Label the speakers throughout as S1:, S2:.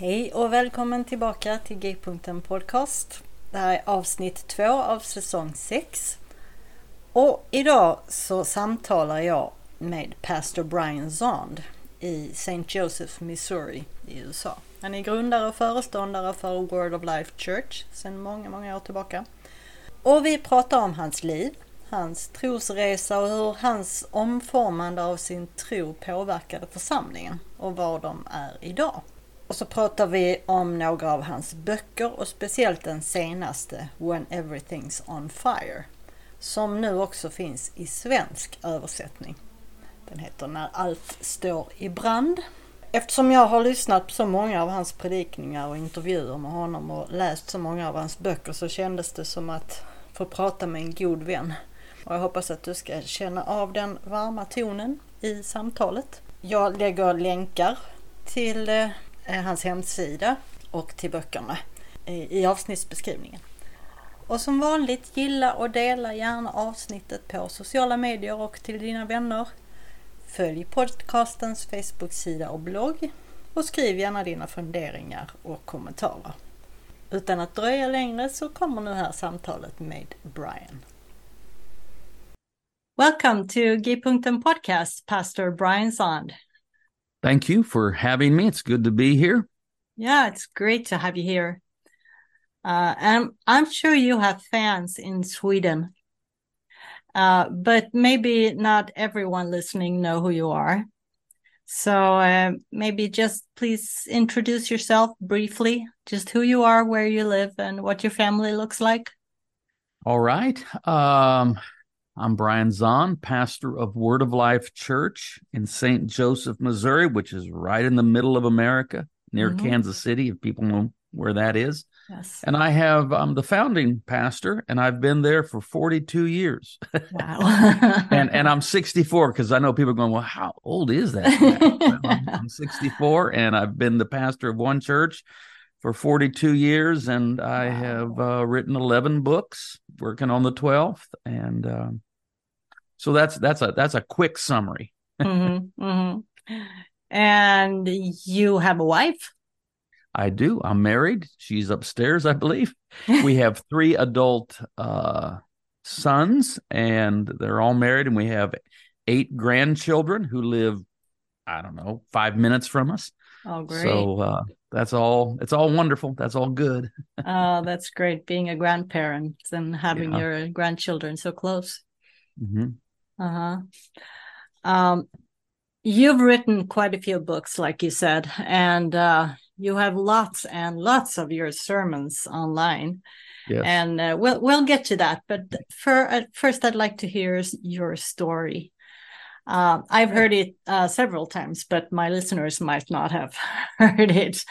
S1: Hej och välkommen tillbaka till G-punkten Podcast. Det här är avsnitt två av säsong 6. Och idag så samtalar jag med pastor Brian Zond i St. Joseph, Missouri i USA. Han är grundare och föreståndare för Word of Life Church sedan många, många år tillbaka. Och vi pratar om hans liv, hans trosresa och hur hans omformande av sin tro påverkade församlingen och var de är idag. Och så pratar vi om några av hans böcker och speciellt den senaste When Everything's On Fire som nu också finns i svensk översättning. Den heter När allt står i brand. Eftersom jag har lyssnat på så många av hans predikningar och intervjuer med honom och läst så många av hans böcker så kändes det som att få prata med en god vän. Och jag hoppas att du ska känna av den varma tonen i samtalet. Jag lägger länkar till eh, Eh, hans hemsida och till böckerna i avsnittsbeskrivningen. Och som vanligt gilla och dela gärna avsnittet på sociala medier och till dina vänner. Följ podcastens Facebook-sida och blogg och skriv gärna dina funderingar och kommentarer. Utan att dröja längre så kommer nu här samtalet med Brian. Welcome to G-punkten Podcast, Pastor Brian Sand.
S2: Thank you for having me. It's good to be here.
S1: Yeah, it's great to have you here. Uh, and I'm sure you have fans in Sweden, uh, but maybe not everyone listening know who you are. So uh, maybe just please introduce yourself briefly, just who you are, where you live, and what your family looks like.
S2: All right. Um, I'm Brian Zahnd, pastor of Word of Life Church in St. Joseph, Missouri, which is right in the middle of America, near mm-hmm. Kansas City, if people know where that is. Yes. And I have I'm the founding pastor and I've been there for 42 years. Wow. and and I'm 64 because I know people are going, well, how old is that? well, I'm, I'm 64 and I've been the pastor of one church for 42 years and I wow. have uh, written 11 books, working on the 12th and uh, so that's that's a that's a quick summary.
S1: mm-hmm, mm-hmm. And you have a wife?
S2: I do. I'm married. She's upstairs, I believe. we have three adult uh, sons, and they're all married, and we have eight grandchildren who live, I don't know, five minutes from us.
S1: Oh, great!
S2: So uh, that's all. It's all wonderful. That's all good.
S1: oh, that's great. Being a grandparent and having yeah. your grandchildren so close. Mm-hmm. Uh huh. Um, you've written quite a few books, like you said, and uh, you have lots and lots of your sermons online. Yes. And uh, we'll we'll get to that, but for uh, first, I'd like to hear your story. Uh, I've heard it uh, several times, but my listeners might not have heard it.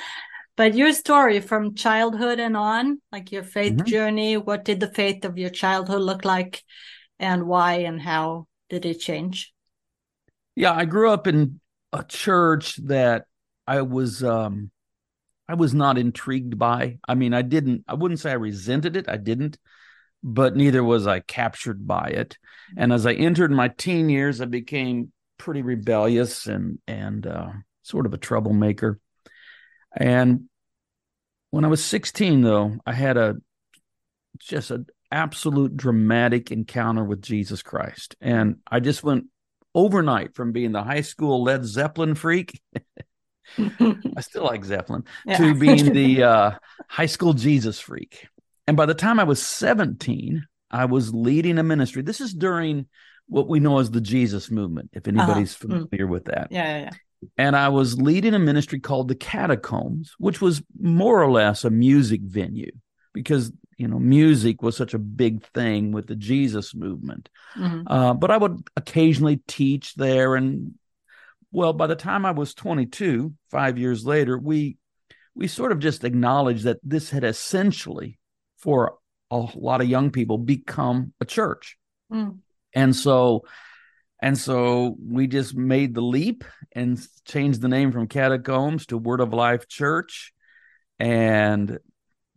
S1: But your story from childhood and on, like your faith mm-hmm. journey, what did the faith of your childhood look like, and why and how did it change?
S2: Yeah, I grew up in a church that I was um, I was not intrigued by. I mean, I didn't, I wouldn't say I resented it. I didn't, but neither was I captured by it. And as I entered my teen years, I became pretty rebellious and, and, uh, sort of a troublemaker. And when I was 16, though, I had a, just a, absolute dramatic encounter with Jesus Christ. And I just went overnight from being the high school Led Zeppelin freak. I still like Zeppelin yeah. to being the uh, high school Jesus freak. And by the time I was 17, I was leading a ministry. This is during what we know as the Jesus movement, if uh-huh. anybody's uh-huh. familiar with that.
S1: Yeah, yeah, yeah.
S2: And I was leading a ministry called the Catacombs, which was more or less a music venue because you know music was such a big thing with the Jesus movement. Mm-hmm. Uh, but I would occasionally teach there, and well, by the time I was 22, five years later, we we sort of just acknowledged that this had essentially, for a lot of young people, become a church. Mm. And so and so we just made the leap and changed the name from Catacombs to Word of Life Church. And,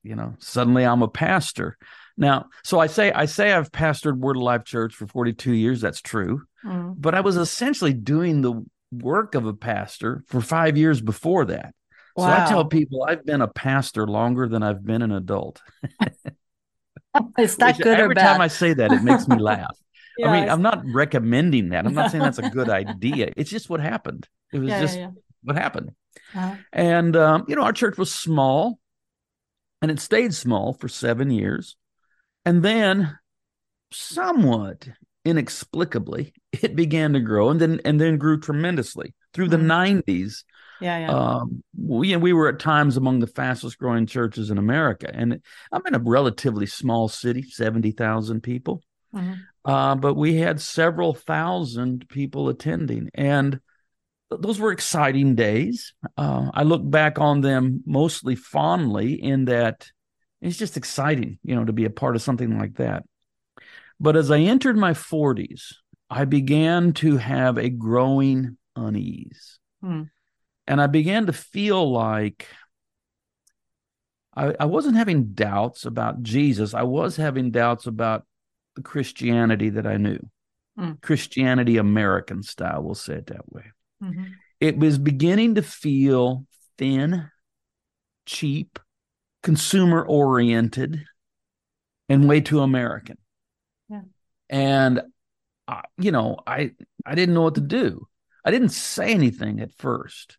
S2: you know, suddenly I'm a pastor. Now, so I say I say I've pastored Word of Life Church for 42 years. That's true. Mm. But I was essentially doing the work of a pastor for five years before that. Wow. So I tell people I've been a pastor longer than I've been an adult.
S1: Is that good
S2: every
S1: or bad?
S2: time I say that, it makes me laugh. I mean, I'm not recommending that. I'm not saying that's a good idea. It's just what happened. It was yeah, just yeah, yeah. what happened. Uh-huh. And um, you know, our church was small, and it stayed small for seven years, and then, somewhat inexplicably, it began to grow, and then and then grew tremendously through mm-hmm. the '90s.
S1: Yeah, yeah.
S2: Um, we we were at times among the fastest growing churches in America, and I'm in a relatively small city, seventy thousand people. Mm-hmm. Uh, but we had several thousand people attending, and those were exciting days. Uh, I look back on them mostly fondly in that it's just exciting, you know, to be a part of something like that. But as I entered my 40s, I began to have a growing unease. Hmm. And I began to feel like I, I wasn't having doubts about Jesus. I was having doubts about the Christianity that I knew. Mm. Christianity American style, we'll say it that way. Mm-hmm. It was beginning to feel thin, cheap, consumer oriented, and way too American. Yeah. And uh, you know, I I didn't know what to do. I didn't say anything at first,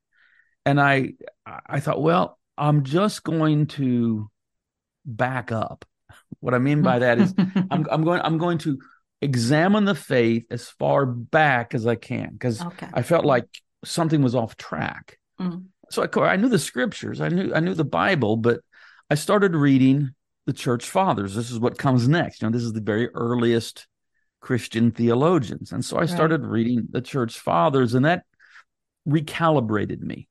S2: and I I thought, well, I'm just going to back up what I mean by that is I'm I'm going I'm going to examine the faith as far back as I can because okay. I felt like something was off track. Mm. So I, I knew the scriptures, I knew I knew the Bible, but I started reading the church fathers. This is what comes next. You know, this is the very earliest Christian theologians, and so I started reading the church fathers, and that recalibrated me.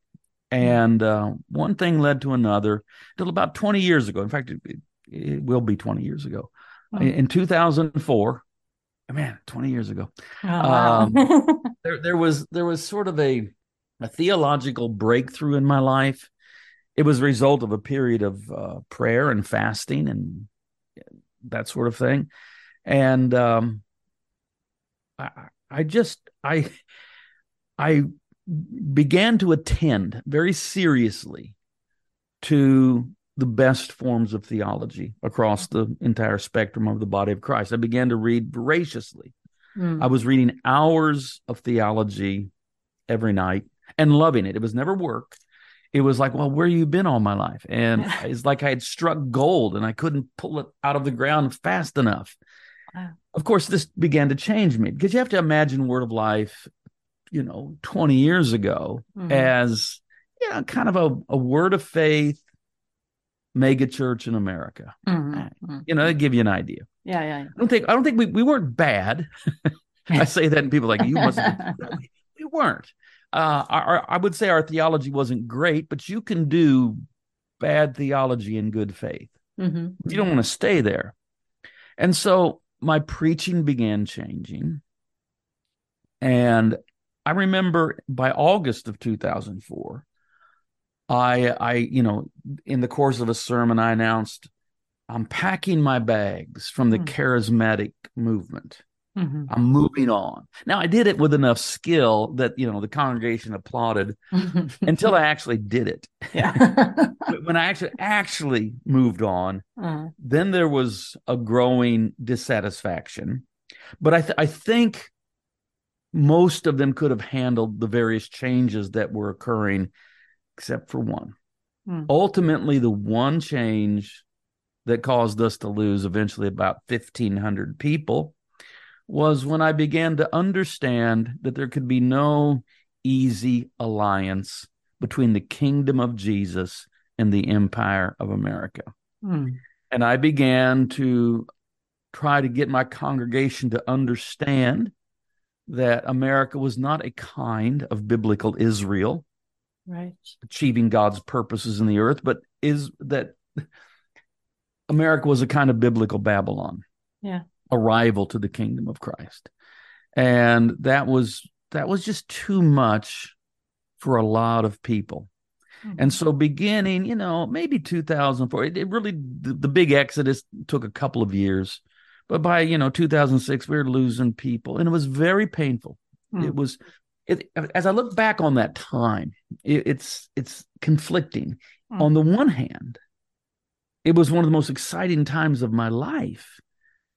S2: And uh, one thing led to another until about 20 years ago. In fact, it, it will be 20 years ago. Oh. In 2004, man, 20 years ago, oh, wow. um, there, there was there was sort of a a theological breakthrough in my life. It was a result of a period of uh, prayer and fasting and that sort of thing, and um, I, I just I I began to attend very seriously to the best forms of theology across the entire spectrum of the body of Christ. I began to read voraciously. Mm. I was reading hours of theology every night and loving it. It was never work. It was like, well, where you been all my life? And it's like I had struck gold and I couldn't pull it out of the ground fast enough. Wow. Of course, this began to change me because you have to imagine Word of Life, you know, 20 years ago mm-hmm. as, you know, kind of a, a word of faith, mega church in America. Mm-hmm. mm-hmm. You know, to give you an idea.
S1: Yeah, yeah. I
S2: don't think I don't think we, we weren't bad. I say that and people like you must we, we weren't. Uh, our, I would say our theology wasn't great, but you can do bad theology in good faith. Mm-hmm. You don't want to stay there. And so my preaching began changing. And I remember by August of 2004, I, I, you know, in the course of a sermon, I announced, I'm packing my bags from the mm. charismatic movement. Mm-hmm. I'm moving on. Now I did it with enough skill that you know the congregation applauded until I actually did it.
S1: Yeah.
S2: when I actually actually moved on, uh-huh. then there was a growing dissatisfaction. But I th- I think most of them could have handled the various changes that were occurring, except for one. Mm. Ultimately, the one change that caused us to lose eventually about 1,500 people was when I began to understand that there could be no easy alliance between the kingdom of Jesus and the empire of America. Mm. And I began to try to get my congregation to understand that America was not a kind of biblical Israel,
S1: right?
S2: Achieving God's purposes in the earth, but is that America was a kind of biblical Babylon.
S1: Yeah.
S2: A rival to the kingdom of Christ. And that was that was just too much for a lot of people. Mm-hmm. And so beginning, you know, maybe 2004, it, it really the, the, big exodus took a couple of years. But by, you know, 2006 we were losing people and it was very painful. It was it, as I look back on that time, it, it's it's conflicting. Mm-hmm. On the one hand, it was one of the most exciting times of my life.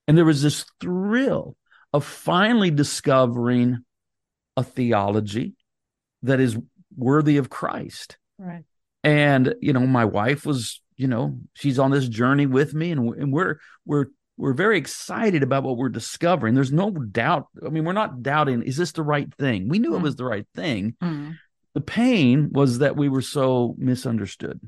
S2: And there was this thrill of finally discovering a theology that is worthy of Christ.
S1: Right.
S2: And, you know, my wife was, you know, she's on this journey with me and, and we're, we're, we're very excited about what we're discovering. There's no doubt. I mean, we're not doubting, is this the right thing? We knew mm. it was the right thing. Mm. The pain was that we were so misunderstood.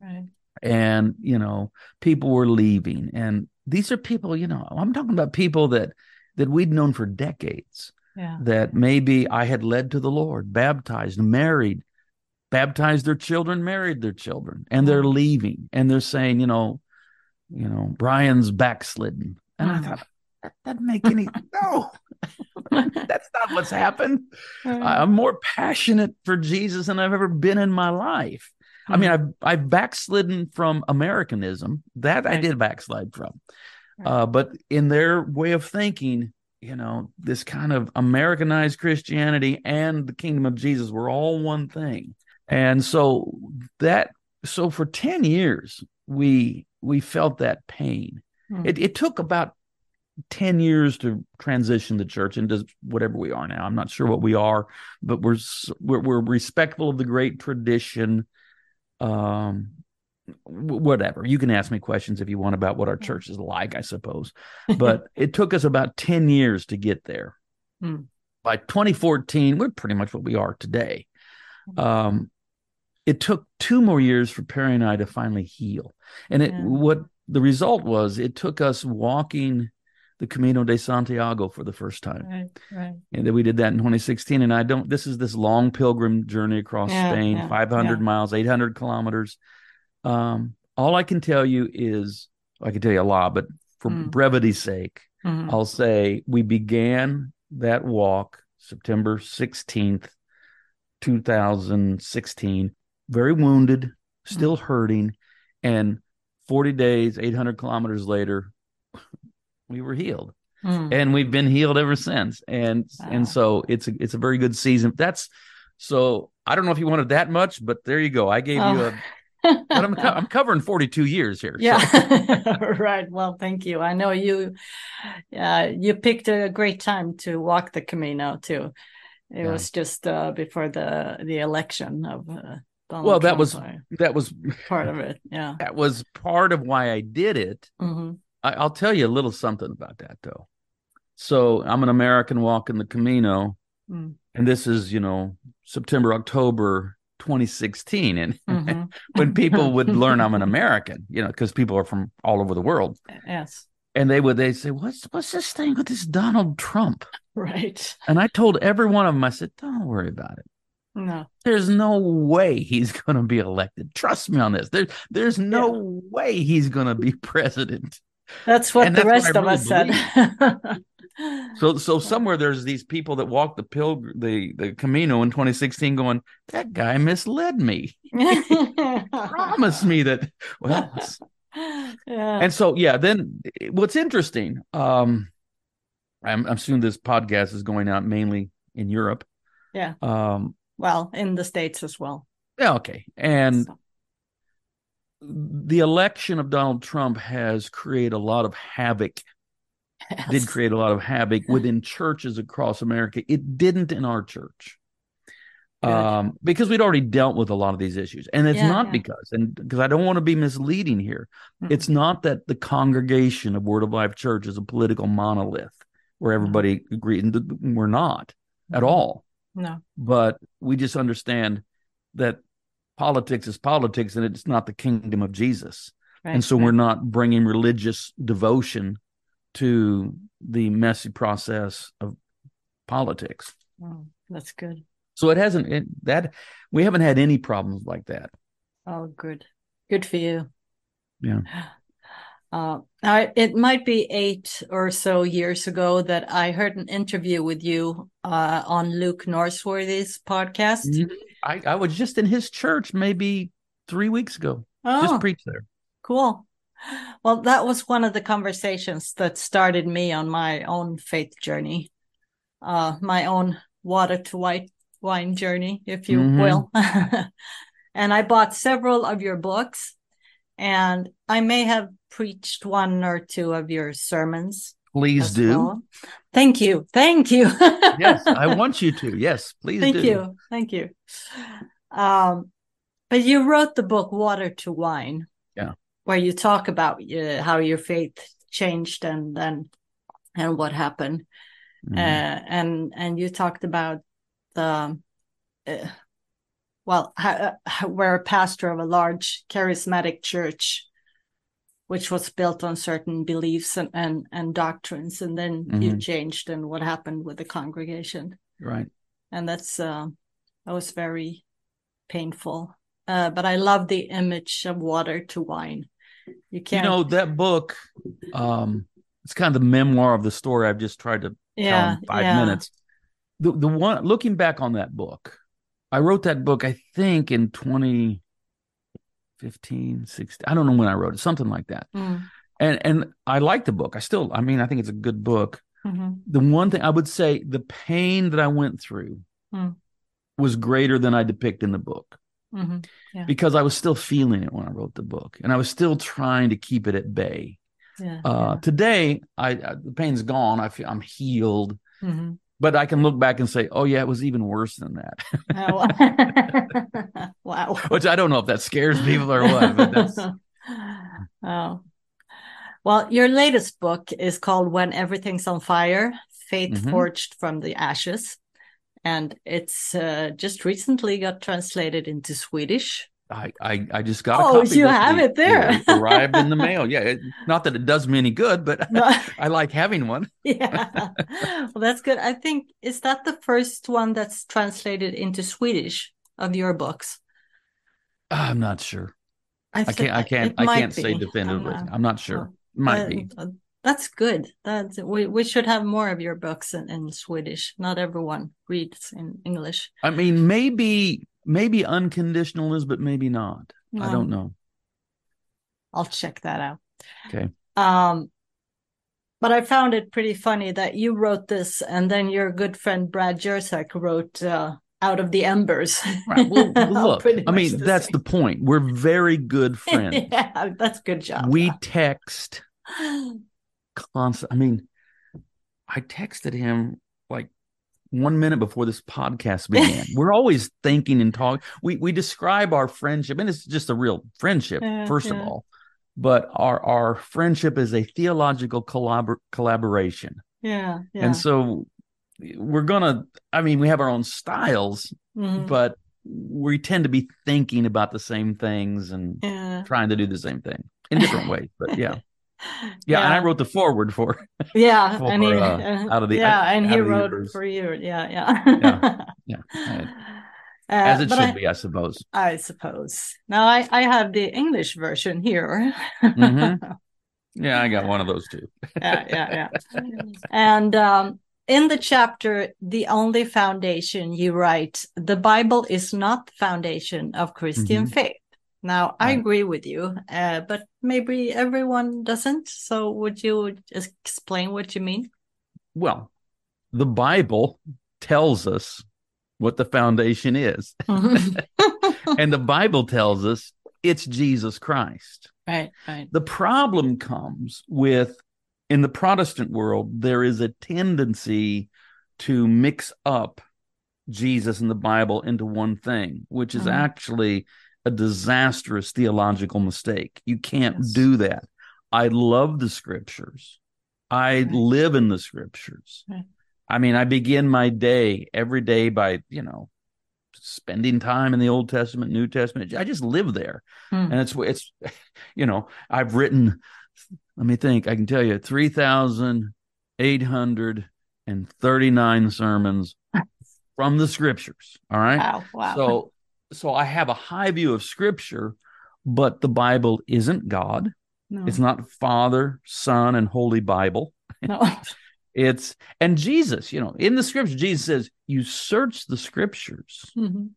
S1: Right
S2: and you know people were leaving and these are people you know i'm talking about people that that we'd known for decades
S1: yeah.
S2: that maybe i had led to the lord baptized married baptized their children married their children and they're leaving and they're saying you know you know brian's backslidden and i thought that doesn't make any no that's not what's happened i'm more passionate for jesus than i've ever been in my life I mean, mm-hmm. I've I've backslidden from Americanism. That right. I did backslide from. Right. Uh, but in their way of thinking, you know, this kind of Americanized Christianity and the kingdom of Jesus were all one thing. And so that so for 10 years we we felt that pain. Mm. It it took about 10 years to transition the church into whatever we are now. I'm not sure what we are, but we're we're, we're respectful of the great tradition um whatever you can ask me questions if you want about what our church is like i suppose but it took us about 10 years to get there hmm. by 2014 we're pretty much what we are today hmm. um it took two more years for Peri and i to finally heal and it yeah. what the result was it took us walking the Camino de Santiago for the first time.
S1: Right, right.
S2: And then we did that in 2016. And I don't, this is this long pilgrim journey across yeah, Spain, yeah, 500 yeah. miles, 800 kilometers. Um, all I can tell you is, I can tell you a lot, but for mm. brevity's sake, mm-hmm. I'll say we began that walk September 16th, 2016, very wounded, still mm. hurting. And 40 days, 800 kilometers later, we were healed. Mm. And we've been healed ever since. And wow. and so it's a it's a very good season. That's so I don't know if you wanted that much, but there you go. I gave oh. you a but I'm I'm covering 42 years here.
S1: Yeah. So. right. Well, thank you. I know you uh, you picked a great time to walk the Camino too. It yeah. was just uh, before the the election of uh,
S2: Donald well, that Trump, was that was
S1: part of it. Yeah,
S2: that was part of why I did it. Mm-hmm. I, will tell you a little something about that though. So I'm an American walking the Camino, mm. and this is you know September October 2016, and mm-hmm. when people would learn I'm an American, you know, because people are from all over the world.
S1: Yes.
S2: And they would they say, "What's what's this thing with this Donald Trump?"
S1: Right.
S2: And I told every one of them, I said, "Don't worry about it.
S1: No.
S2: There's no way he's going to be elected. Trust me on this. There's there's no yeah. way he's going to be president.
S1: That's what and the rest what of really us said.
S2: so so somewhere there's these people that walk the pilgr the the Camino in 2016 going, that guy misled me. Promise me that well yeah. and so yeah, then what's interesting, um I'm, I'm assuming this podcast is going out mainly in Europe.
S1: Yeah.
S2: Um,
S1: Well, in the States as well.
S2: yeah, okay. And
S1: So,
S2: the election of Donald Trump has created a lot of havoc, did create a lot of havoc within churches across America. It didn't in our church.
S1: Good.
S2: Um, because we'd already dealt with a lot of these issues. And it's
S1: Yeah,
S2: not
S1: yeah.
S2: because, and because I don't want to be misleading here,
S1: Mm.
S2: it's not that the congregation of Word of Life Church is a political monolith where everybody agrees. And We're not at all.
S1: No.
S2: but we just understand that politics is politics and it's not the kingdom of Jesus.
S1: Right.
S2: and so
S1: right.
S2: we're not bringing religious devotion to the messy process of politics.
S1: Oh, that's good.
S2: So it hasn't it, that we haven't had any problems like that.
S1: Oh, good. Good for you.
S2: Yeah.
S1: Uh, I, it might be eight or so years ago that I heard an interview with you uh, on Luke Norsworthy's podcast.
S2: Mhm. I, I was just in his church maybe three weeks ago.
S1: Oh,
S2: Just preached there.
S1: cool. Well, that was one of the conversations that started me on my own faith journey, uh, my own water to white wine journey, if you
S2: Mhm.
S1: will. and I bought several of your books, and I may have preached one or two of your sermons.
S2: Please do.
S1: well. Thank you. Thank you.
S2: yes, I want you to. Yes, please
S1: Thank
S2: do.
S1: you. Thank you. Um, but you wrote the book Water to Wine.
S2: Yeah.
S1: Where you talk about uh, how your faith changed and then and what happened.
S2: Mhm.
S1: Uh, and and you talked about the uh, well, how, how, where a pastor of a large charismatic church which was built on certain beliefs and and, and doctrines and then you
S2: Mhm.
S1: changed and what happened with the congregation
S2: right.
S1: and that's uh, that was very painful. Uh, but I love the image of water to wine. You
S2: You
S1: can't,
S2: know that book. Um, it's kind of the memoir of the story I've just tried to tell
S1: yeah,
S2: in five
S1: yeah.
S2: minutes. The the one looking back on that book, I wrote that book I think in 2015, 16. I don't know when I wrote it, something like that.
S1: Mm,
S2: And and I like the book. I still, I mean, I think it's a good book.
S1: mhm.
S2: The one thing I would say, the pain that I went through
S1: Mm.
S2: was greater than I depict in the book.
S1: Mhm.
S2: because I was still feeling it when I wrote the book, and I was still trying to keep it at bay.
S1: Yeah,
S2: Uh, Today, I, I the pain's gone. I feel I'm healed,
S1: yeah.
S2: But I can look back and say, "Oh yeah, it was even worse than that."
S1: Oh, wow.
S2: Which I don't know if that scares people or what. But that's
S1: oh. Well, your latest book is called When Everything's on Fire Faith
S2: Mhm.
S1: Forged from the Ashes. And it's uh, just recently got translated into Swedish.
S2: I, I I just got. A
S1: Oh, you have it there.
S2: It arrived in the mail. Yeah, it, not that it does me any good, but
S1: No.
S2: I like having one.
S1: yeah. Well, that's good. I think, is that the first one that's translated into Swedish of your books?
S2: I'm not sure. I
S1: thi-
S2: can't. I can't. I can't say
S1: be.
S2: definitively.
S1: I'm not-
S2: I'm not sure. Might be.
S1: Uh, That's good. That's we, we should have more of your books in, in Swedish. Not everyone reads in English.
S2: I mean, maybe maybe unconditional is, but maybe not. I don't know.
S1: I'll check that out.
S2: Okay.
S1: Um, but I found it pretty funny that you wrote this, and then your good friend Brad Jersak wrote uh, "Out of the Embers."
S2: Right. Well, look, I mean,
S1: the
S2: that's
S1: same.
S2: the point. We're very good friends.
S1: yeah, that's good job.
S2: we text constant. I mean, I texted him like one minute before this podcast began. We're always thinking and talking. We we describe our friendship, and it's just a real friendship,
S1: Yeah,
S2: first of all. But our our friendship is a theological collabor- collaboration,
S1: yeah, yeah.
S2: and so we're gonna. I mean, we have our own styles,
S1: Mhm.
S2: but we tend to be thinking about the same things and
S1: yeah.
S2: trying to do the same thing in different ways. But yeah. Yeah, and I wrote the foreword for.
S1: Yeah,
S2: for,
S1: and he
S2: uh,
S1: uh,
S2: out of the-
S1: yeah, and he wrote for you. Yeah, yeah,
S2: Yeah, yeah.
S1: Uh,
S2: as it should
S1: I,
S2: be, I suppose.
S1: I suppose. Now I I have the English version here.
S2: Mhm. Yeah, I got one of those too.
S1: yeah, yeah, yeah. And um, in the chapter, the only foundation, you write, the Bible is not the foundation of Christian
S2: Mhm.
S1: faith. Now, I agree with you, uh, but maybe everyone doesn't. So, would you explain what you mean?
S2: Well, the Bible tells us what the foundation is. and the Bible tells us it's Jesus Christ.
S1: Right, right.
S2: The problem comes with in the Protestant world, there is a tendency to mix up Jesus and the Bible into one thing, which is
S1: Mhm.
S2: actually a disastrous theological mistake. You can't
S1: Yes.
S2: do that. I love the scriptures. I
S1: Right.
S2: live in the scriptures.
S1: Right.
S2: I mean, I begin my day every day by, you know, spending time in the Old Testament, New Testament. I just live there.
S1: Hmm.
S2: And it's it's you know, I've written let me think, I can tell you 3,839 sermons from the scriptures, all right?
S1: Wow, wow.
S2: So so I have a high view of scripture, but the Bible isn't God.
S1: no,
S2: It's not Father, Son, and Holy Bible.
S1: no.
S2: It's and Jesus, you know, in the scripture, Jesus says, You search the scriptures
S1: Mhm.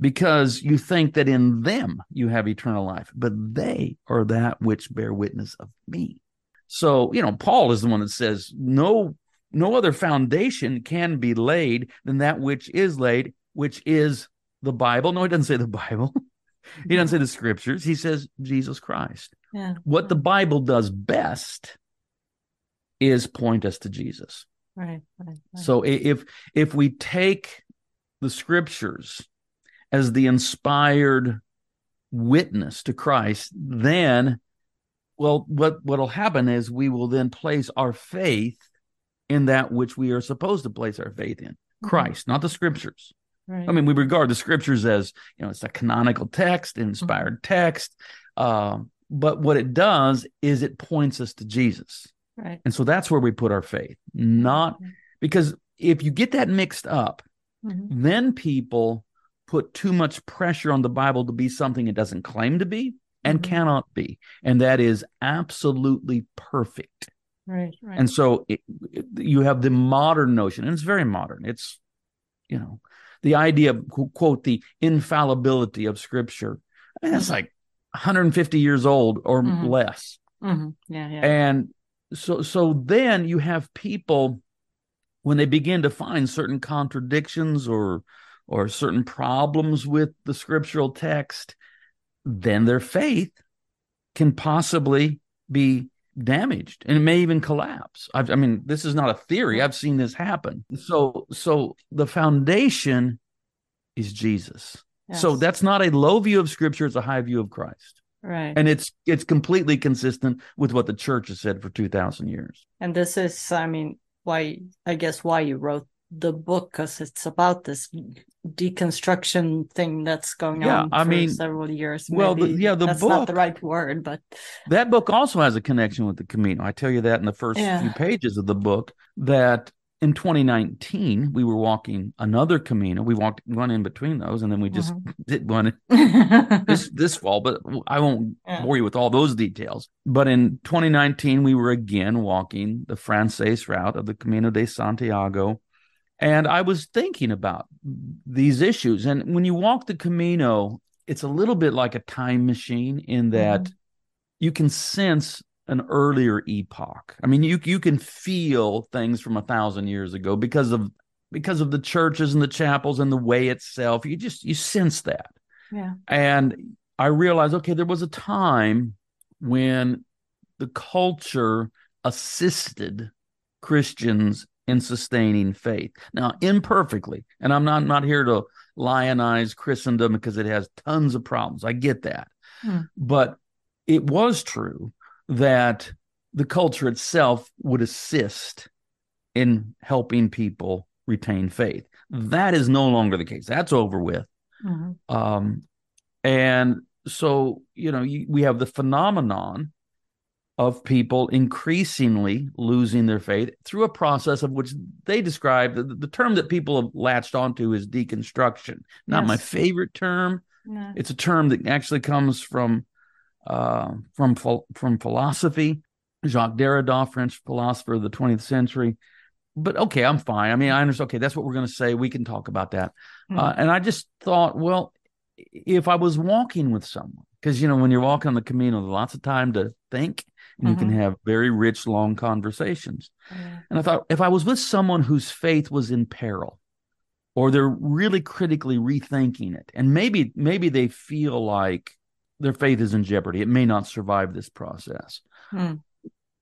S2: because you think that in them you have eternal life, but they are that which bear witness of me. So, you know, Paul is the one that says, No, no other foundation can be laid than that which is laid, which is the Bible. No, he doesn't say the Bible. he doesn't say the scriptures. He says Jesus Christ.
S1: Yeah.
S2: What the Bible does best is point us to Jesus.
S1: Right, right, right.
S2: So if if we take the scriptures as the inspired witness to Christ, then well what what'll happen is we will then place our faith in that which we are supposed to place our faith in.
S1: Mhm.
S2: Christ, not the scriptures.
S1: Right.
S2: I mean, we regard the scriptures as you know it's a canonical text, inspired text. Uh, but what it does is it points us to Jesus.
S1: right.
S2: And so that's where we put our faith, not because if you get that mixed up,
S1: Mhm.
S2: then people put too much pressure on the Bible to be something it doesn't claim to be and
S1: Mhm.
S2: cannot be. And that is absolutely perfect.
S1: Right, right.
S2: And so it, it- you have the modern notion, and it's very modern. It's, you know, the idea of, quote, the infallibility of Scripture. I mean, that's like 150 years old or
S1: Mhm.
S2: less.
S1: Mhm. Yeah, yeah.
S2: And so so then you have people when they begin to find certain contradictions or or certain problems with the scriptural text, then their faith can possibly be damaged and it may even collapse. I've, I mean, this is not a theory. I've seen this happen. So so the foundation is Jesus. So that's not a low view of scripture, it's a high view of Christ
S1: right.
S2: and it's it's completely consistent with what the church has said for 2000 years
S1: And this is, I mean, why, I guess, why you wrote the book, because it's about this deconstruction thing that's going
S2: Yeah,
S1: on
S2: I
S1: for
S2: mean,
S1: several years.
S2: well, the- yeah, the book
S1: that's not the right word, but
S2: that book also has a connection with the camino i tell you that in the first
S1: Yeah.
S2: few pages of the book that in 2019 we were walking another camino we walked one in between those and then we just
S1: Mm-hmm.
S2: did one this this fall but i won't
S1: Yeah.
S2: bore you with all those details but in 2019 we were again walking the francés route of the camino de santiago and i was thinking about these issues. And when you walk the camino it's a little bit like a time machine in mm-hmm. that you can sense an earlier epoch. I mean you you can feel things from a thousand years ago because of because of the churches and the chapels and the way itself. You just you sense that.
S1: Yeah.
S2: and I realized, okay, there was a time when the culture assisted Christians in sustaining faith. Now, imperfectly, and I'm not, I'm not here to lionize Christendom because it has tons of problems. I get that.
S1: Hmm.
S2: But it was true that the culture itself would assist in helping people retain faith. That is no longer the case. That's over with.
S1: Mhm.
S2: Um, and so, you know, you, we have the phenomenon of people increasingly losing their faith through a process of which they describe the, the term that people have latched onto is deconstruction. Not my favorite term.
S1: Yeah.
S2: It's a term that actually comes from uh, from from philosophy. Jacques Derrida, French philosopher of the 20th century. But okay, I'm fine. I mean, I understand. Okay, that's what we're going to say. We can talk about that.
S1: Hmm.
S2: Uh, and I just thought, well, if I was walking with someone, because you know when you're walking on the Camino, there's lots of time to think, and you can
S1: Mhm.
S2: have very rich, long conversations.
S1: Yeah.
S2: And I thought if I was with someone whose faith was in peril, or they're really critically rethinking it, and maybe maybe they feel like their faith is in jeopardy, it may not survive this process.
S1: Hmm.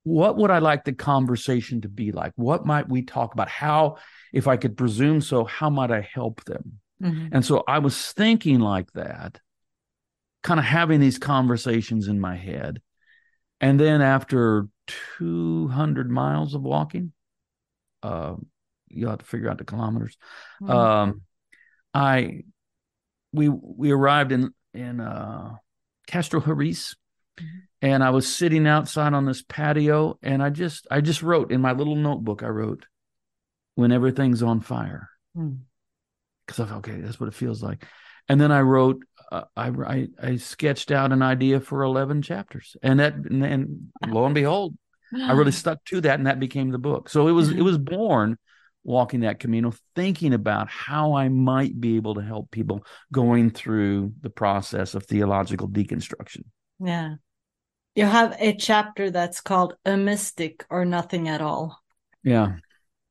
S2: What would I like the conversation to be like? What might we talk about? How, if I could presume so, how might I help them?
S1: Mhm.
S2: And so I was thinking like that, kind of having these conversations in my head. And then after 200 miles of walking, uh, you have to figure out the kilometers.
S1: Mhm.
S2: Um, I, we, we arrived in, in, uh, Castrojeriz
S1: Mhm.
S2: and I was sitting outside on this patio and I just, I just wrote in my little notebook, I wrote, when everything's on fire
S1: Hmm.
S2: because I thought, okay, that's what it feels like. And then I wrote, I, I I sketched out an idea for eleven chapters, and that, and, and lo and behold, I really stuck to that, and that became the book. So it was it was born walking that Camino, thinking about how I might be able to help people going through the process of theological deconstruction.
S1: Yeah. You have a chapter that's called A Mystic or Nothing at All.
S2: Yeah,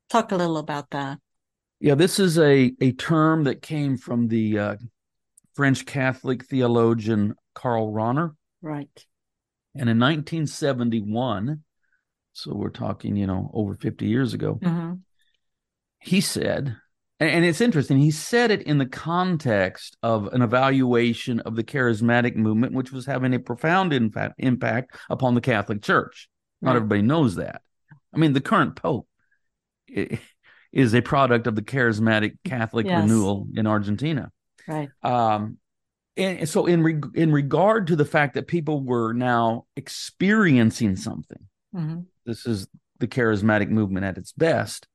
S1: Talk a little about that.
S2: yeah. This is a a term that came from the uh, French Catholic theologian Karl Rahner.
S1: Right.
S2: And in 1971, so we're talking, you know, over 50 years ago,
S1: hmm
S2: he said, and, it's interesting, he said it in the context of an evaluation of the charismatic movement, which was having a profound infa- impact upon the Catholic Church. Not
S1: Right.
S2: everybody knows that. I mean, the current Pope is a product of the charismatic Catholic
S1: Yes.
S2: renewal in Argentina.
S1: Right.
S2: Um, and so in reg- in regard to the fact that people were now experiencing something,
S1: hmm
S2: this is the charismatic movement at its best.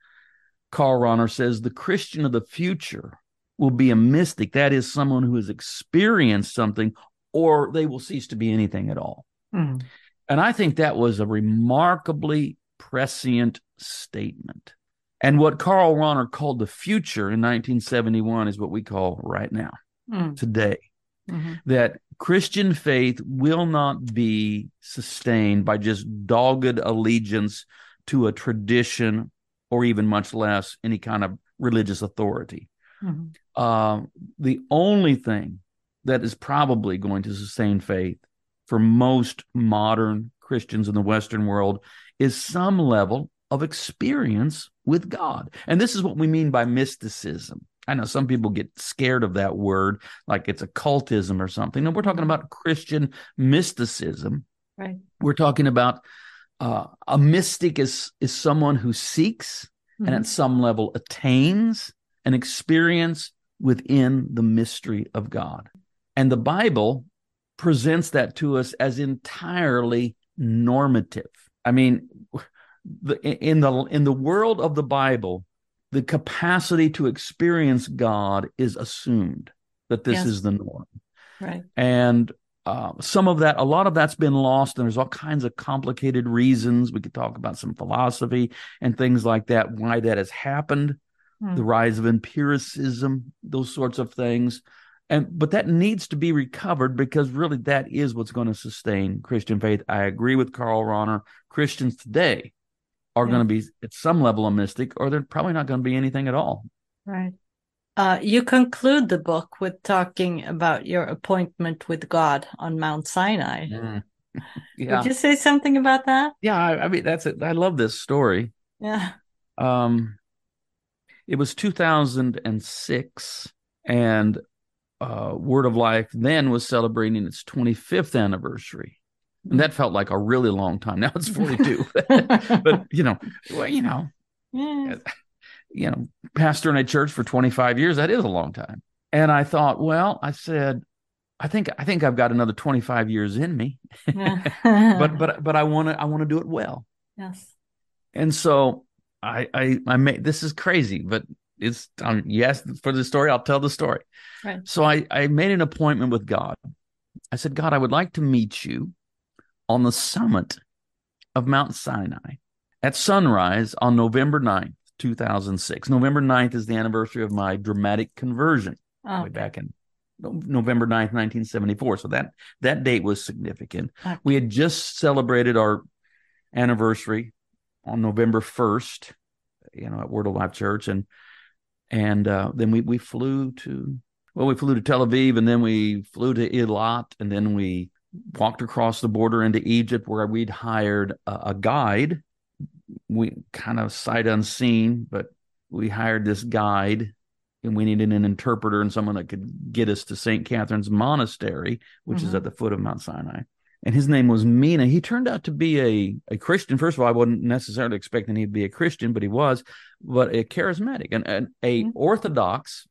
S2: Karl Rahner says the Christian of the future will be a mystic, that is, someone who has experienced something, or they will cease to be anything at all.
S1: hmm
S2: And I think that was a remarkably prescient statement. And what Karl Rahner called the future in 1971 is what we call right now,
S1: Mm.
S2: today
S1: hmm
S2: that Christian faith will not be sustained by just dogged allegiance to a tradition or even much less any kind of religious authority.
S1: hmm
S2: Uh, the only thing that is probably going to sustain faith for most modern Christians in the Western world is some level of experience with God. And this is what we mean by mysticism. I know some people get scared of that word, like it's occultism or something. No, we're talking about Christian mysticism.
S1: Right.
S2: We're talking about uh, a mystic is is someone who seeks and
S1: Mhm.
S2: at some level attains an experience within the mystery of God. And the Bible presents that to us as entirely normative. I mean, the, in the in the world of the Bible, the capacity to experience God is assumed that this
S1: Yes.
S2: is the norm.
S1: Right.
S2: And uh, some of that, a lot of that's been lost, and there's all kinds of complicated reasons. We could talk about some philosophy and things like that, why that has happened,
S1: Mm.
S2: the rise of empiricism, those sorts of things. And but that needs to be recovered because really that is what's going to sustain Christian faith. I agree with Karl Rahner. Christians today are
S1: Yeah.
S2: going to be at some level a mystic, or they're probably not going to be anything at all.
S1: Right. Uh, you conclude the book with talking about your appointment with God on Mount Sinai.
S2: Yeah,
S1: Would you say something about that?
S2: yeah. I, I mean, that's it. I love this story.
S1: Yeah.
S2: Um, it was 2006, and uh, Word of Life then was celebrating its 25th anniversary, and that felt like a really long time. Now it's 42, but you know, well, you know,
S1: Yeah.
S2: you know, pastor in a church for 25 years, that is a long time. And I thought, well, I said, I think I think I've got another 25 years in me, but but but I want to I want to do it well.
S1: yes.
S2: And so I I I made this is crazy, but it's um, yes for the story. I'll tell the story.
S1: Right.
S2: So I I made an appointment with God. I said, God, I would like to meet you on the summit of Mount Sinai at sunrise on November 9th, 2006. November 9th is the anniversary of my dramatic conversion
S1: Oh,
S2: way back in November 9th, 1974. So that that date was significant.
S1: Okay.
S2: We had just celebrated our anniversary on November 1st, you know, at Word of Life Church. And and uh, then we we flew to well, we flew to Tel Aviv and then we flew to Eilat and then we walked across the border into Egypt where we'd hired a, a guide. We kind of sight unseen, but we hired this guide and we needed an interpreter and someone that could get us to St. Catherine's Monastery, which is
S1: Mhm.
S2: at the foot of Mount Sinai. And his name was Mina. He turned out to be a, a Christian. First of all, I wasn't necessarily expecting he'd be a Christian, but he was, but a charismatic and, and a
S1: Mhm.
S2: Orthodox,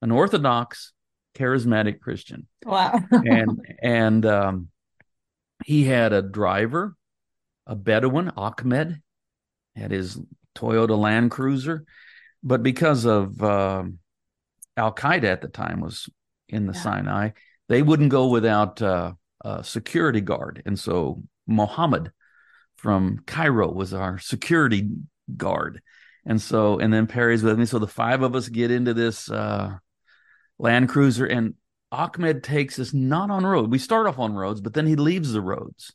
S2: an Orthodox charismatic Christian.
S1: Wow.
S2: And and um, he had a driver, a Bedouin, Ahmed, had his Toyota Land Cruiser, but because of um Al Qaeda at the time was in the
S1: Yeah.
S2: Sinai, they wouldn't go without uh, a security guard, and so Mohammed from Cairo was our security guard, and so and then Peri's with me, so the five of us get into this uh, Land Cruiser, and Ahmed takes us not on road. We start off on roads, but then he leaves the roads.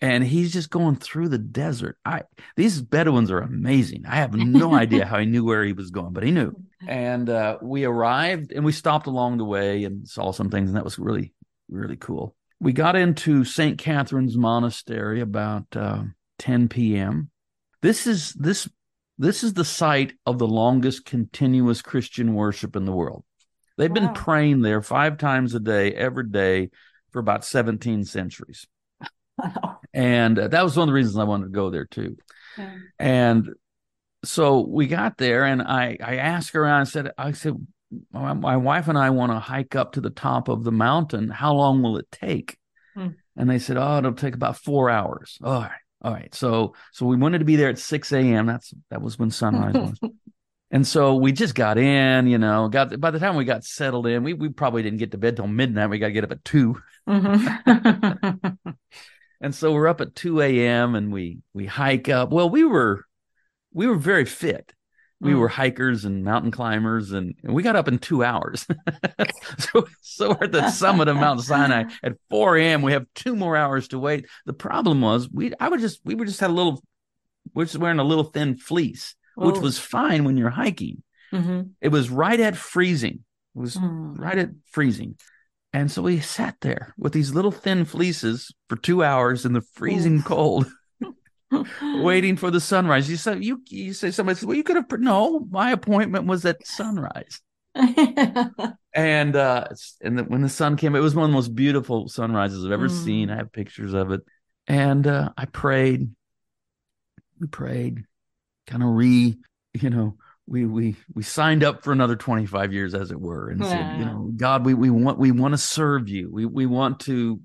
S2: And he's just going through the desert. I these Bedouins are amazing. I have no idea how he knew where he was going, but he knew. And uh, we arrived and we stopped along the way and saw some things, and that was really, really cool. We got into St. Catherine's Monastery about uh, 10 p.m. This is this this is the site of the longest continuous Christian worship in the world. They've been praying there five times a day, every day, for about 17 centuries. And uh, that was one of the reasons I wanted to go there too.
S1: Yeah.
S2: And so we got there, and I I asked around. I said, I said, my, my wife and I want to hike up to the top of the mountain. How long will it take?
S1: Hmm.
S2: And they said, oh, it'll take about four hours. All right, all right. So so we wanted to be there at six a.m. That's that was when sunrise was. And so we just got in, you know, got by the time we got settled in, we we probably didn't get to bed till midnight. We got to get up at two.
S1: Mhm.
S2: And so we're up at 2 a.m. and we we hike up. Well, we were we were very fit. We
S1: Mm.
S2: were hikers and mountain climbers, and, and we got up in two hours. so, so we're at the summit of Mount Sinai at 4 a.m. We have two more hours to wait. The problem was we I would just we were just had a little we're just wearing a little thin fleece, which
S1: Oh.
S2: was fine when you're hiking.
S1: Mhm.
S2: It was right at freezing. It was
S1: Mm.
S2: right at freezing. And so we sat there with these little thin fleeces for two hours in the freezing
S1: Oof.
S2: cold, waiting for the sunrise. You say you you say somebody says, Well, you could have no, my appointment was at sunrise. And uh and the, when the sun came, it was one of the most beautiful sunrises I've ever
S1: Mm.
S2: seen. I have pictures of it. And uh I prayed. We prayed, kind of re, you know, we we we signed up for another 25 years as it were and said you know god we we want we want to serve you. We we want to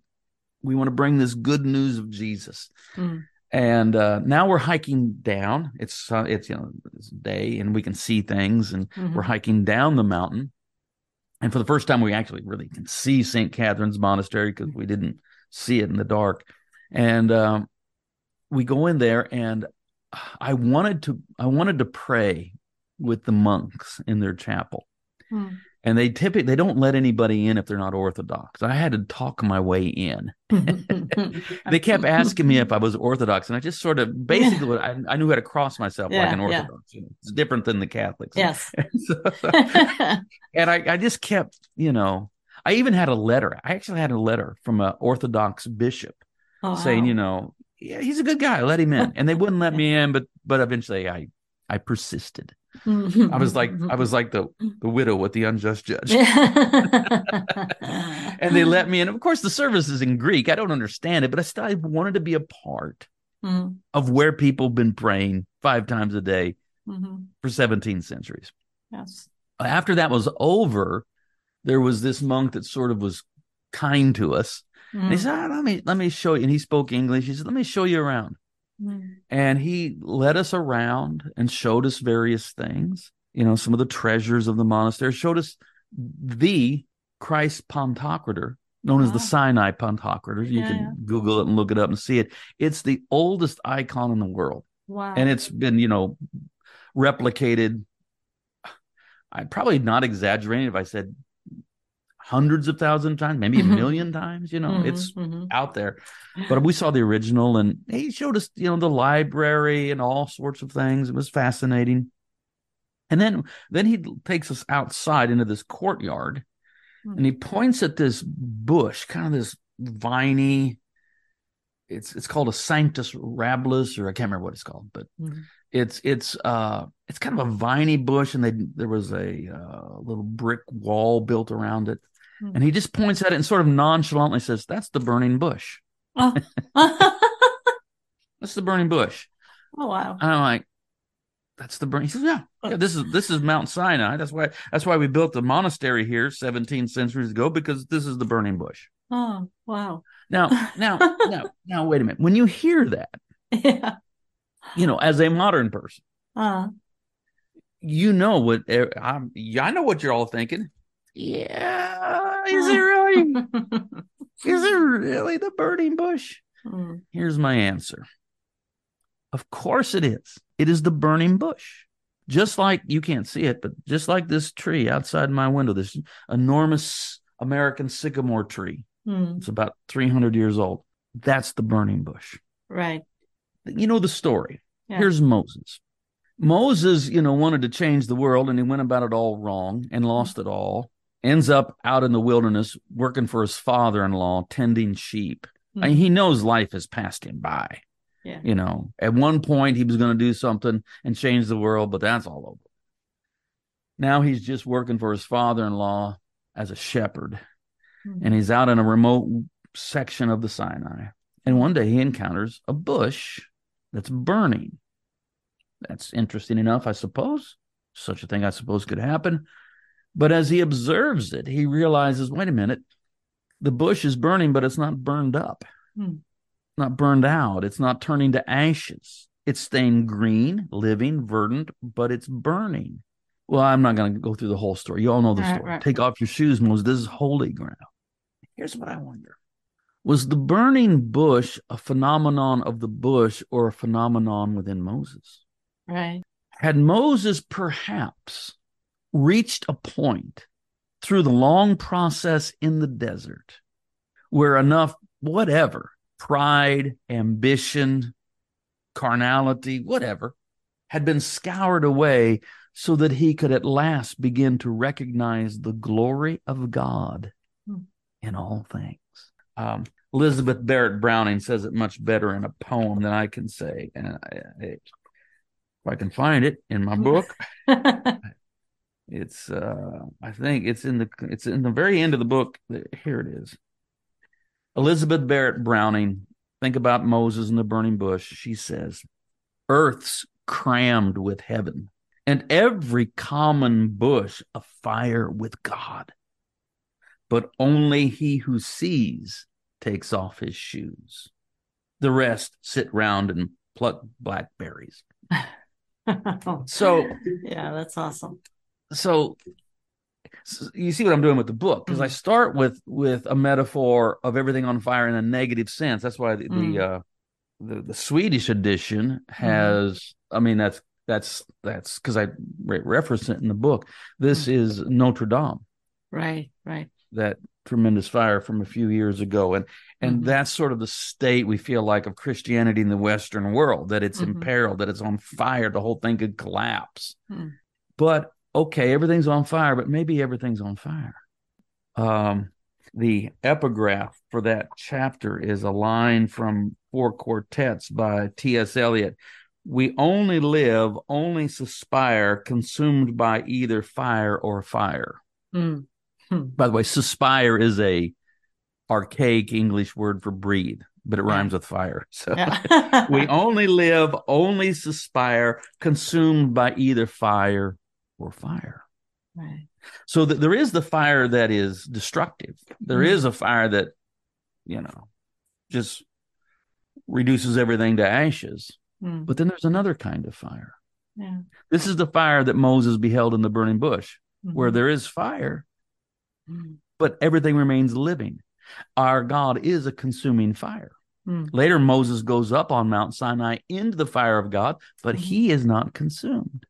S2: we want to bring this good news of jesus.
S1: Mm.
S2: and uh now we're hiking down. It's uh, it's you know it's day and we can see things and
S1: Mhm.
S2: we're hiking down the mountain. And for the first time we actually really can see st catherine's monastery because we didn't see it in the dark. And um we go in there and i wanted to i wanted to pray with the monks in their chapel
S1: Mm.
S2: and they typically they don't let anybody in if they're not orthodox i had to talk my way in they kept asking me if i was orthodox and i just sort of basically I, I knew how to cross myself like
S1: Yeah,
S2: an
S1: yeah.
S2: orthodox you know, it's different than the catholics
S1: yes.
S2: So- and I, I just kept you know i even had a letter i actually had a letter from an orthodox bishop
S1: Oh,
S2: saying
S1: wow.
S2: you know yeah he's a good guy let him in and they wouldn't let me in but but eventually i i persisted i was like i was like the the widow with the unjust judge and they let me in. Of course, the service is in Greek. I don't understand it, but I still I wanted to be a part
S1: Mm.
S2: of where people been praying five times a day
S1: Mhm.
S2: for 17 centuries.
S1: Yes.
S2: After that was over, there was this monk that sort of was kind to us. And he
S1: Mm.
S2: said, "Ah, let me let me show you. And he spoke English. He said, Let me show you around.
S1: Mm.
S2: And he led us around and showed us various things, you know, some of the treasures of the monastery, showed us the Christ Pantocrator, known as the Sinai Pantocrator. You
S1: Yeah,
S2: can
S1: yeah.
S2: Google it and look it up and see it. It's the oldest icon in the world.
S1: Wow.
S2: And it's been, you know, replicated. I'm probably not exaggerating if I said hundreds of thousands of times, maybe a
S1: Mhm.
S2: million times. You know,
S1: Mhm,
S2: it's
S1: mhm.
S2: out there. But we saw the original, and he showed us, you know, the library and all sorts of things. It was fascinating. And then, then he takes us outside into this courtyard,
S1: Hmm.
S2: and he points at this bush, kind of this viney. It's it's called a Sanctus Rabilis, or I can't remember what it's called, but
S1: Mhm.
S2: it's it's uh it's kind of a viney bush, and they there was a uh, little brick wall built around it,
S1: Hmm.
S2: And he just points at it and sort of nonchalantly says, "That's the burning bush.
S1: Oh.
S2: That's the burning bush."
S1: oh wow.
S2: And I'm like, "That's the burning." He says, "Yeah, yeah. This is this is Mount Sinai. That's why that's why we built the monastery here 17 centuries ago because this is the burning bush."
S1: Oh wow.
S2: Now, now, now, now, wait a minute. When you hear that,
S1: Yeah.
S2: you know, as a modern person,
S1: Uh,
S2: you know what I'm. I know what you're all thinking. Yeah, is it really? Is it really the burning bush?
S1: Mm,
S2: Here's my answer. Of course it is. It is the burning bush. Just like you can't see it, but just like this tree outside my window, this enormous American sycamore tree.
S1: mm,
S2: It's about 300 years old. That's the burning bush.
S1: right.
S2: You know the story.
S1: Yeah.
S2: Here's Moses. Moses, you know, wanted to change the world and he went about it all wrong and lost it all. Ends up out in the wilderness working for his father in law, tending sheep. I mean, he knows life has passed him by.
S1: Yeah.
S2: You know, at one point he was going to do something and change the world, but that's all over. Now he's just working for his father in law as a shepherd,
S1: Mm.
S2: and he's out in a remote section of the Sinai. And one day he encounters a bush that's burning. That's interesting enough, I suppose. Such a thing, I suppose, could happen. But as he observes it, he realizes wait a minute, the bush is burning, but it's not burned up,
S1: Hmm.
S2: not burned out. It's not turning to ashes. It's staying green, living, verdant, but it's burning. Well, I'm not going to go through the whole story. You all know the
S1: Right,
S2: story.
S1: right.
S2: Take off your shoes, Moses. This is holy ground. Here's what I wonder Was the burning bush a phenomenon of the bush or a phenomenon within Moses?
S1: Right.
S2: Had Moses perhaps reached a point through the long process in the desert where enough, whatever, pride, ambition, carnality, whatever, had been scoured away so that he could at last begin to recognize the glory of God
S1: Hmm.
S2: in all things? Um, Elizabeth Barrett Browning says it much better in a poem than I can say. And I, I, if I can find it in my book, it's uh I think it's in the it's in the very end of the book. Here it is. Elizabeth Barrett Browning, think about Moses and the burning bush. She says, Earth's crammed with heaven, and every common bush afire with God. But only he who sees takes off his shoes. The rest sit round and pluck blackberries. So
S1: yeah, that's awesome.
S2: So s- you see what I'm doing with the book because I
S1: Mhm.
S2: start with with a metaphor of everything on fire in a negative sense. That's why the
S1: Mm.
S2: the, uh, the the Swedish edition has. I mean, that's that's that's because I re- reference it in the book. This is Notre Dame,
S1: Right. Right.
S2: that tremendous fire from a few years ago, and and
S1: Mhm.
S2: that's sort of the state we feel like of Christianity in the Western world that it's
S1: Mhm.
S2: imperiled, that it's on fire, the whole thing could collapse.
S1: Mm.
S2: But okay, everything's on fire, but maybe everything's on fire. Um, the epigraph for that chapter is a line from Four Quartets by T.S. Eliot. We only live, only suspire, consumed by either fire or fire.
S1: Mm. Hmm.
S2: By the way, suspire is a archaic English word for breathe, but it rhymes with fire. So
S1: Yeah.
S2: we only live, only suspire, consumed by either fire or fire.
S1: right.
S2: So that there is the fire that is destructive. There
S1: Mhm.
S2: is a fire that, you know, just reduces everything to ashes.
S1: Mm.
S2: But then there's another kind of fire.
S1: Yeah.
S2: This is the fire that Moses beheld in the burning bush, where
S1: Mhm.
S2: there is fire,
S1: Mm.
S2: but everything remains living. Our God is a consuming fire.
S1: Mm.
S2: Later, Moses goes up on Mount Sinai into the fire of God, but
S1: Mhm.
S2: he is not consumed.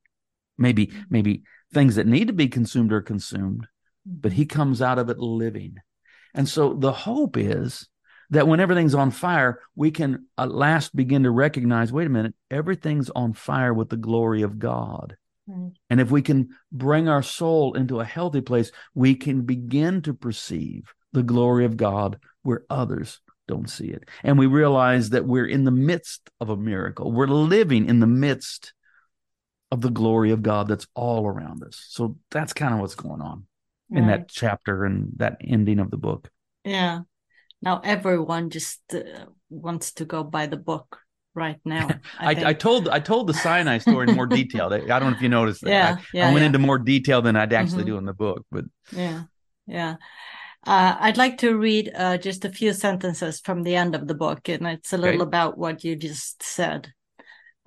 S2: Maybe, mm-hmm. maybe things that need to be consumed are consumed, but mm-hmm. he comes out of it living. And so the hope is that when everything's on fire, we can at last begin to recognize wait a minute, everything's on fire with the glory of God.
S1: Right.
S2: And if we can bring our soul into a healthy place, we can begin to perceive the glory of God where others don't see it. And we realize that we're in the midst of a miracle. We're living in the midst of the glory of God that's all around us. So that's kind of what's going on in that chapter and that ending of the book.
S1: Yeah. Now everyone just uh, wants to go buy the book right now.
S2: I, I,
S1: think.
S2: told I told the Sinai story in more detail. I don't know if you noticed that.
S1: Yeah,
S2: I,
S1: yeah,
S2: I went
S1: yeah.
S2: into more detail than I'd actually
S1: Mhm.
S2: do in the book, but
S1: Yeah, yeah. Uh, I'd like to read uh, just a few sentences from the end of the book, and it's a little
S2: Okay.
S1: about what you just said.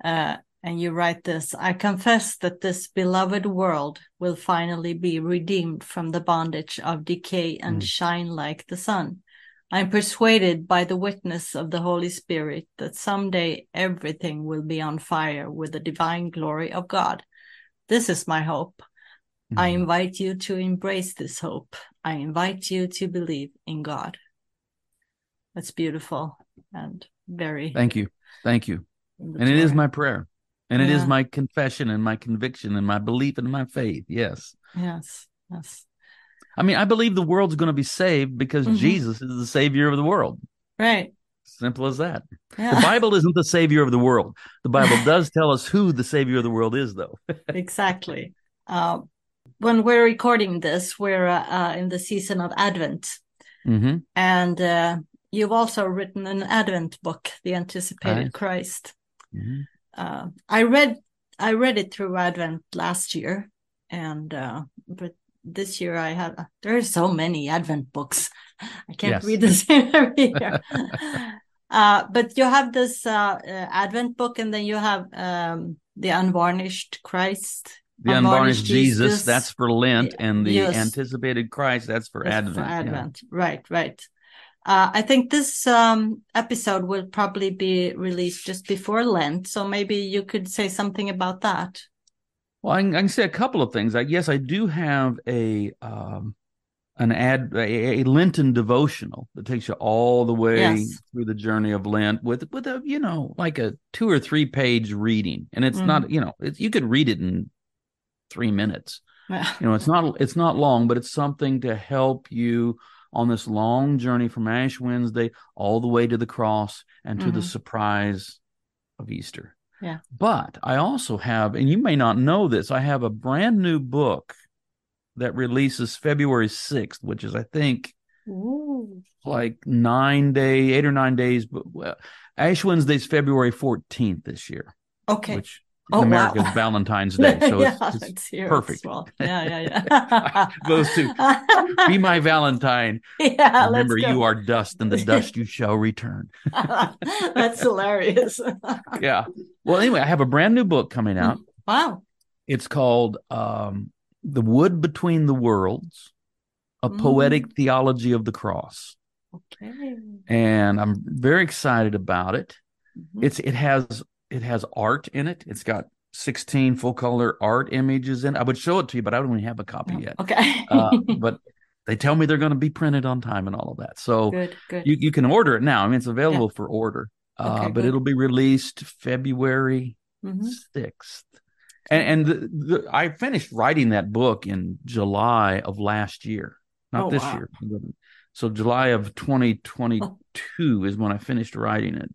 S1: Uh, and you write this I confess that this beloved world will finally be redeemed from the bondage of decay and
S2: Mm.
S1: shine like the sun. I am persuaded by the witness of the Holy Spirit that someday everything will be on fire with the divine glory of God. This is my hope. I
S2: Mhm.
S1: invite you to embrace this hope. I invite you to believe in God. That's beautiful and very.
S2: thank you. Thank you. And it is my prayer. And it is
S1: Yeah.
S2: my confession and my conviction and my belief and my faith. Yes.
S1: Yes, yes.
S2: I mean, I believe the world's going to be saved because
S1: Mhm.
S2: Jesus is the savior of the world.
S1: Right.
S2: Simple as that.
S1: Yeah.
S2: The Bible isn't the savior of the world. The Bible does tell us who the savior of the world is, though.
S1: exactly. Uh, when we're recording this, we're uh, uh, in the season of Advent.
S2: hmm
S1: And uh, you've also written an Advent book, The Anticipated
S2: Right.
S1: Christ.
S2: hmm
S1: uh, I read I read it through Advent last year, and uh, but this year I have there are so many Advent books. I can't
S2: Yes.
S1: read the same every year. uh, but you have this uh, uh, Advent book, and then you have um, the Unvarnished Christ.
S2: The unvarnished Jesus, that's for Lent, and the
S1: Yes.
S2: anticipated Christ, that's for
S1: That's
S2: Advent.
S1: for
S2: yeah.
S1: Advent. Right, right. Uh, I think this um, episode will probably be released just before Lent, so maybe you could say something about that.
S2: Well, I can, I can say a couple of things. I, yes, I do have a um, an ad a, a Lenten devotional that takes you all the way
S1: Yes.
S2: through the journey of Lent with with a you know like a two or three page reading, and it's
S1: Mhm.
S2: not you know it's, you could read it in three minutes.
S1: Yeah.
S2: You know, it's not it's not long, but it's something to help you on this long journey from Ash Wednesday all the way to the cross and to the
S1: Mhm.
S2: surprise of Easter.
S1: Yeah.
S2: But I also have, and you may not know this, I have a brand new book that releases February 6th, which is, I think,
S1: Ooh.
S2: like nine day, eight or nine days. But well, Ash Wednesday's February 14th this year,
S1: Okay.
S2: which
S1: Oh,
S2: in America
S1: wow.
S2: Valentine's Day. So
S1: yeah,
S2: it's, it's
S1: it's here
S2: perfect.
S1: well. Yeah, yeah, yeah.
S2: Those two. be my Valentine.
S1: yeah,
S2: Remember, you are dust, and the dust you shall return.
S1: That's hilarious.
S2: Yeah. Well, anyway, I have a brand new book coming out.
S1: wow.
S2: It's called um, The Wood Between the Worlds A
S1: Mm.
S2: Poetic Theology of the Cross.
S1: Okay.
S2: And I'm very excited about it.
S1: Mhm.
S2: It's it has it has art in it. It's got 16 full color art images in it. I would show it to you, but I don't even have a copy yet.
S1: Okay.
S2: Uh, but they tell me they're going to be printed on time and all of that. So
S1: good, good.
S2: you, you can order it now. I mean, it's available for order, uh,
S1: Okay,
S2: but
S1: good.
S2: it'll be released February
S1: Mhm.
S2: 6th. And, and the, the, I finished writing that book in July of last year, not
S1: Oh,
S2: this
S1: wow.
S2: year. So July of 2022 is when I finished writing it.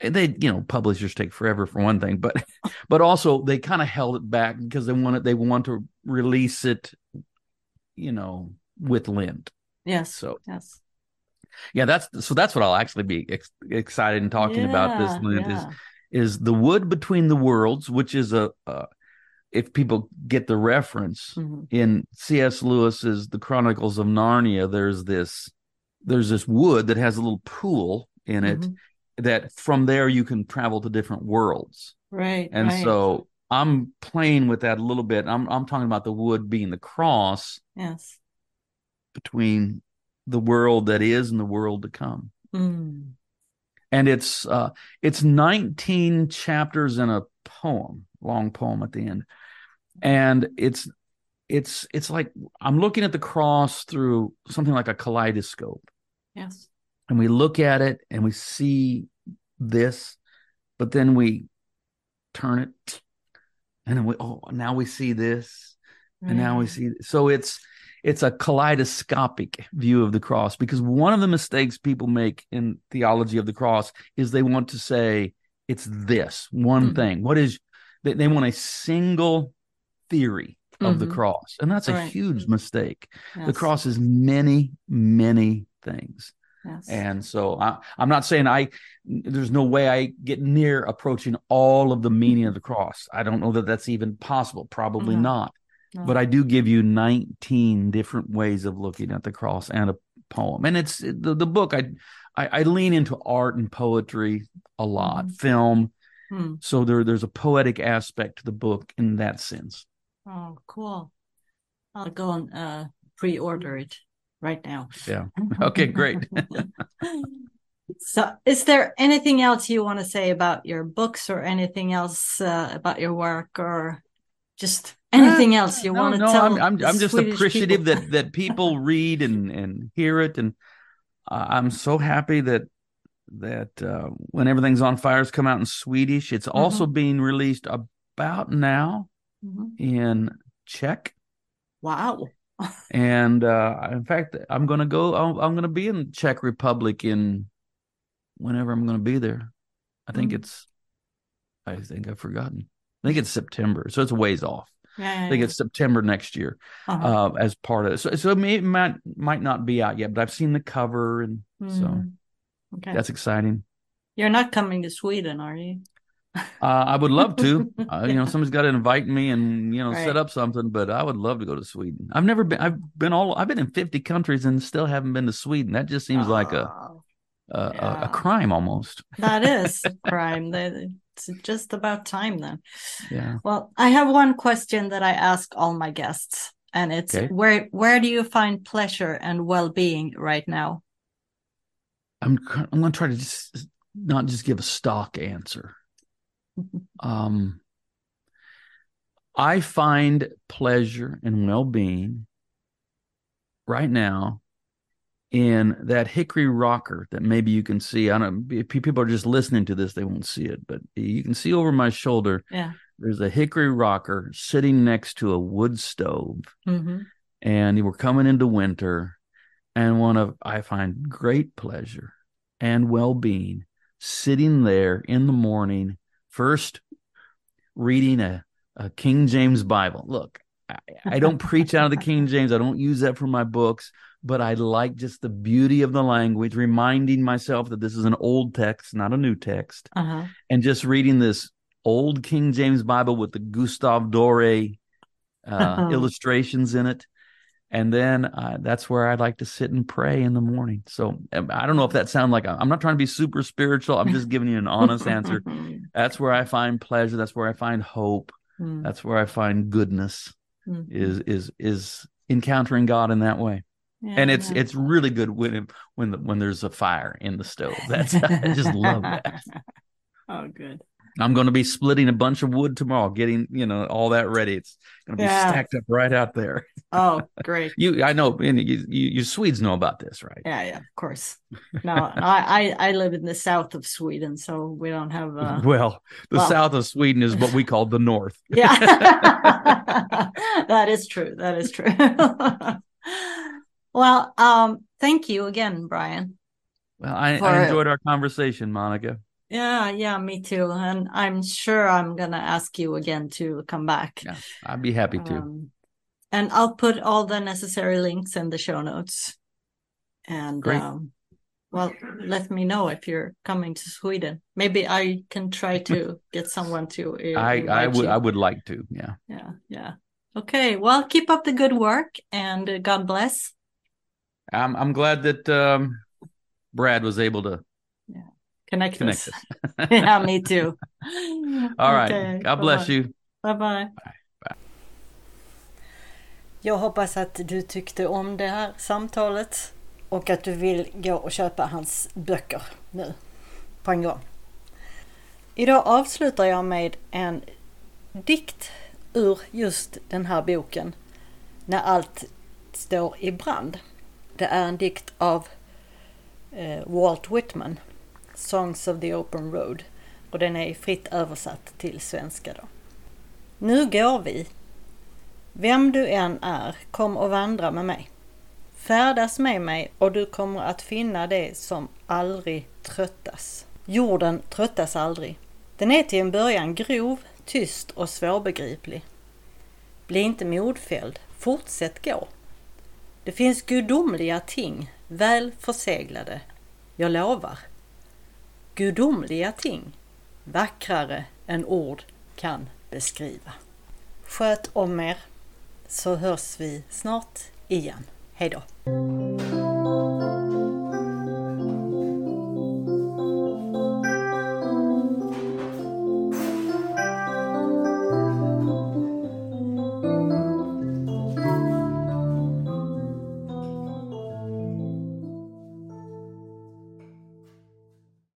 S2: And they, you know, publishers take forever for one thing, but but also they kind of held it back because they wanted they want to release it, you know, with Lent.
S1: Yes.
S2: So
S1: Yes.
S2: yeah, that's so that's what I'll actually be ex- excited in talking about this
S1: Yeah,
S2: is is the wood between the worlds, which is a uh, if people get the reference
S1: Mhm.
S2: in C.S. Lewis's The Chronicles of Narnia, there's this there's this wood that has a little pool in it
S1: Mhm.
S2: That from there you can travel to different worlds.
S1: Right.
S2: And
S1: right.
S2: so I'm playing with that a little bit. I'm I'm talking about the wood being the cross
S1: yes.
S2: between the world that is and the world to come.
S1: Mm.
S2: and it's uh it's 19 chapters in a poem long poem at the end and it's it's it's like I'm looking at the cross through something like a kaleidoscope.
S1: Yes.
S2: And we look at it and we see this, but then we turn it and then we oh now we see this and now we
S1: Mm.
S2: see so it's it's a kaleidoscopic view of the cross because one of the mistakes people make in theology of the cross is they want to say it's this one
S1: Mhm.
S2: thing what is they, they want a single theory of the
S1: Mhm.
S2: cross and that's a huge mistake the cross is many many things
S1: Yes.
S2: and so I, I'm not saying I, there's no way I get near approaching all of the meaning of the cross. I don't know that that's even possible. Probably
S1: No.
S2: not.
S1: No.
S2: But I do give you 19 different ways of looking at the cross and a poem. And it's the, the book. I, I, I lean into art and poetry a lot,
S1: Mhm.
S2: film.
S1: Hmm.
S2: So there, there's a poetic aspect to the book in that sense.
S1: Oh, cool. I'll go and uh, pre-order it right now.
S2: Yeah. Okay, great.
S1: so, is there anything else you want to say about your books or anything else uh, about your work or just anything else you
S2: No,
S1: want to
S2: no,
S1: tell?
S2: I'm I'm, I'm just
S1: Swedish
S2: appreciative
S1: people?
S2: that that people read and and hear it, and uh, I'm so happy that that uh, when everything's on fire's come out in Swedish. It's also
S1: Mm-hmm.
S2: being released about now
S1: Mhm.
S2: in Czech,
S1: Wow.
S2: And uh, in fact, I'm going to go. I'm, I'm going to be in Czech Republic in whenever I'm going to be there. I think
S1: Mhm.
S2: it's. I think I've forgotten. I think it's September, so it's a ways off.
S1: Yeah.
S2: I think it's September next year.
S1: uh-huh.
S2: uh, as part of it. So, so it, it might might not be out yet, but I've seen the cover, and so
S1: Mm. okay.
S2: that's exciting.
S1: You're not coming to Sweden, are you?
S2: Uh, I would love to. uh, you know, somebody's got to invite me and you know
S1: Right.
S2: set up something, but I would love to go to Sweden. I've never been. I've been all. I've been in fifty countries and still haven't been to Sweden. That just seems like a
S1: Oh,
S2: a, a,
S1: yeah.
S2: a crime almost.
S1: that is a crime. It's just about time then.
S2: Yeah.
S1: Well, I have one question that I ask all my guests, and it's
S2: Okay.
S1: where where do you find pleasure and well-being right now?
S2: I'm I'm going to try to just not just give a stock answer. Um, I find pleasure and well-being right now in that hickory rocker that maybe you can see. I don't. If people are just listening to this, they won't see it, but you can see over my shoulder.
S1: Yeah.
S2: There's a hickory rocker sitting next to a wood stove
S1: hmm
S2: and we're coming into winter and one of i find great pleasure and well-being sitting there in the morning first reading a, a king james bible look I, I don't preach out of the king james i don't use that for my books but i like just the beauty of the language reminding myself that this is an old text not a new text
S1: Uh-huh.
S2: and just reading this old King James Bible with the Gustave Doré uh, illustrations in it. And then uh, that's where I like to sit and pray in the morning. So um, I don't know if that sounds like I'm not trying to be super spiritual. I'm just giving you an honest answer. That's where I find pleasure. That's where I find hope.
S1: Mm,
S2: That's where I find goodness.
S1: mm,
S2: Is is is encountering God in that way.
S1: yeah,
S2: And it's
S1: yeah.
S2: it's really good when when the, when there's a fire in the stove. That's I just love that.
S1: Oh, good.
S2: I'm going to be splitting a bunch of wood tomorrow, getting you know all that ready. It's going to be
S1: Yeah.
S2: stacked up right out there.
S1: Oh, great.
S2: You, I know, and you, you, you Swedes know about this, right?
S1: Yeah, yeah, of course. No, I, I, I live in the south of Sweden, so we don't have. Uh,
S2: well, the
S1: well-
S2: south of Sweden is what we call the north.
S1: yeah, that is true. That is true. well, um, thank you again, Brian.
S2: Well, I,
S1: For-
S2: I enjoyed our conversation, Monica.
S1: Yeah, yeah, me too. And I'm sure I'm gonna ask you again to come back.
S2: Yeah, I'd be happy to.
S1: Um, and I'll put all the necessary links in the show notes. And
S2: Great.
S1: um, well, let me know if you're coming to Sweden. Maybe I can try to get someone to. uh,
S2: I, I would,
S1: you.
S2: I would like to. Yeah.
S1: Yeah, yeah. Okay. Well, keep up the good work, and uh, God bless.
S2: I'm, I'm glad that um, Brad was able to Yeah.
S1: Connect,
S2: connect
S1: us.
S2: us.
S1: yeah, me too.
S2: All right. God bless you.
S1: Bye bye.
S3: Jag hoppas att du tyckte om det här samtalet och att du vill gå och köpa hans böcker nu på en gång. Idag avslutar jag med en dikt ur just den här boken
S1: när allt står i brand. Det är en dikt av eh, Walt Whitman, Songs of the Open Road. Och den är fritt översatt till svenska då. Nu går vi. Vem du än är, kom och vandra med mig. Färdas med mig och du kommer att finna det som aldrig tröttas. Jorden tröttas aldrig. Den är till en början grov, tyst och svårbegriplig. Bli inte modfälld, fortsätt gå. Det finns gudomliga ting, väl förseglade. Jag lovar. Gudomliga ting, vackrare än ord kan beskriva. Sköt om er så hörs vi snart igen. Hejdå!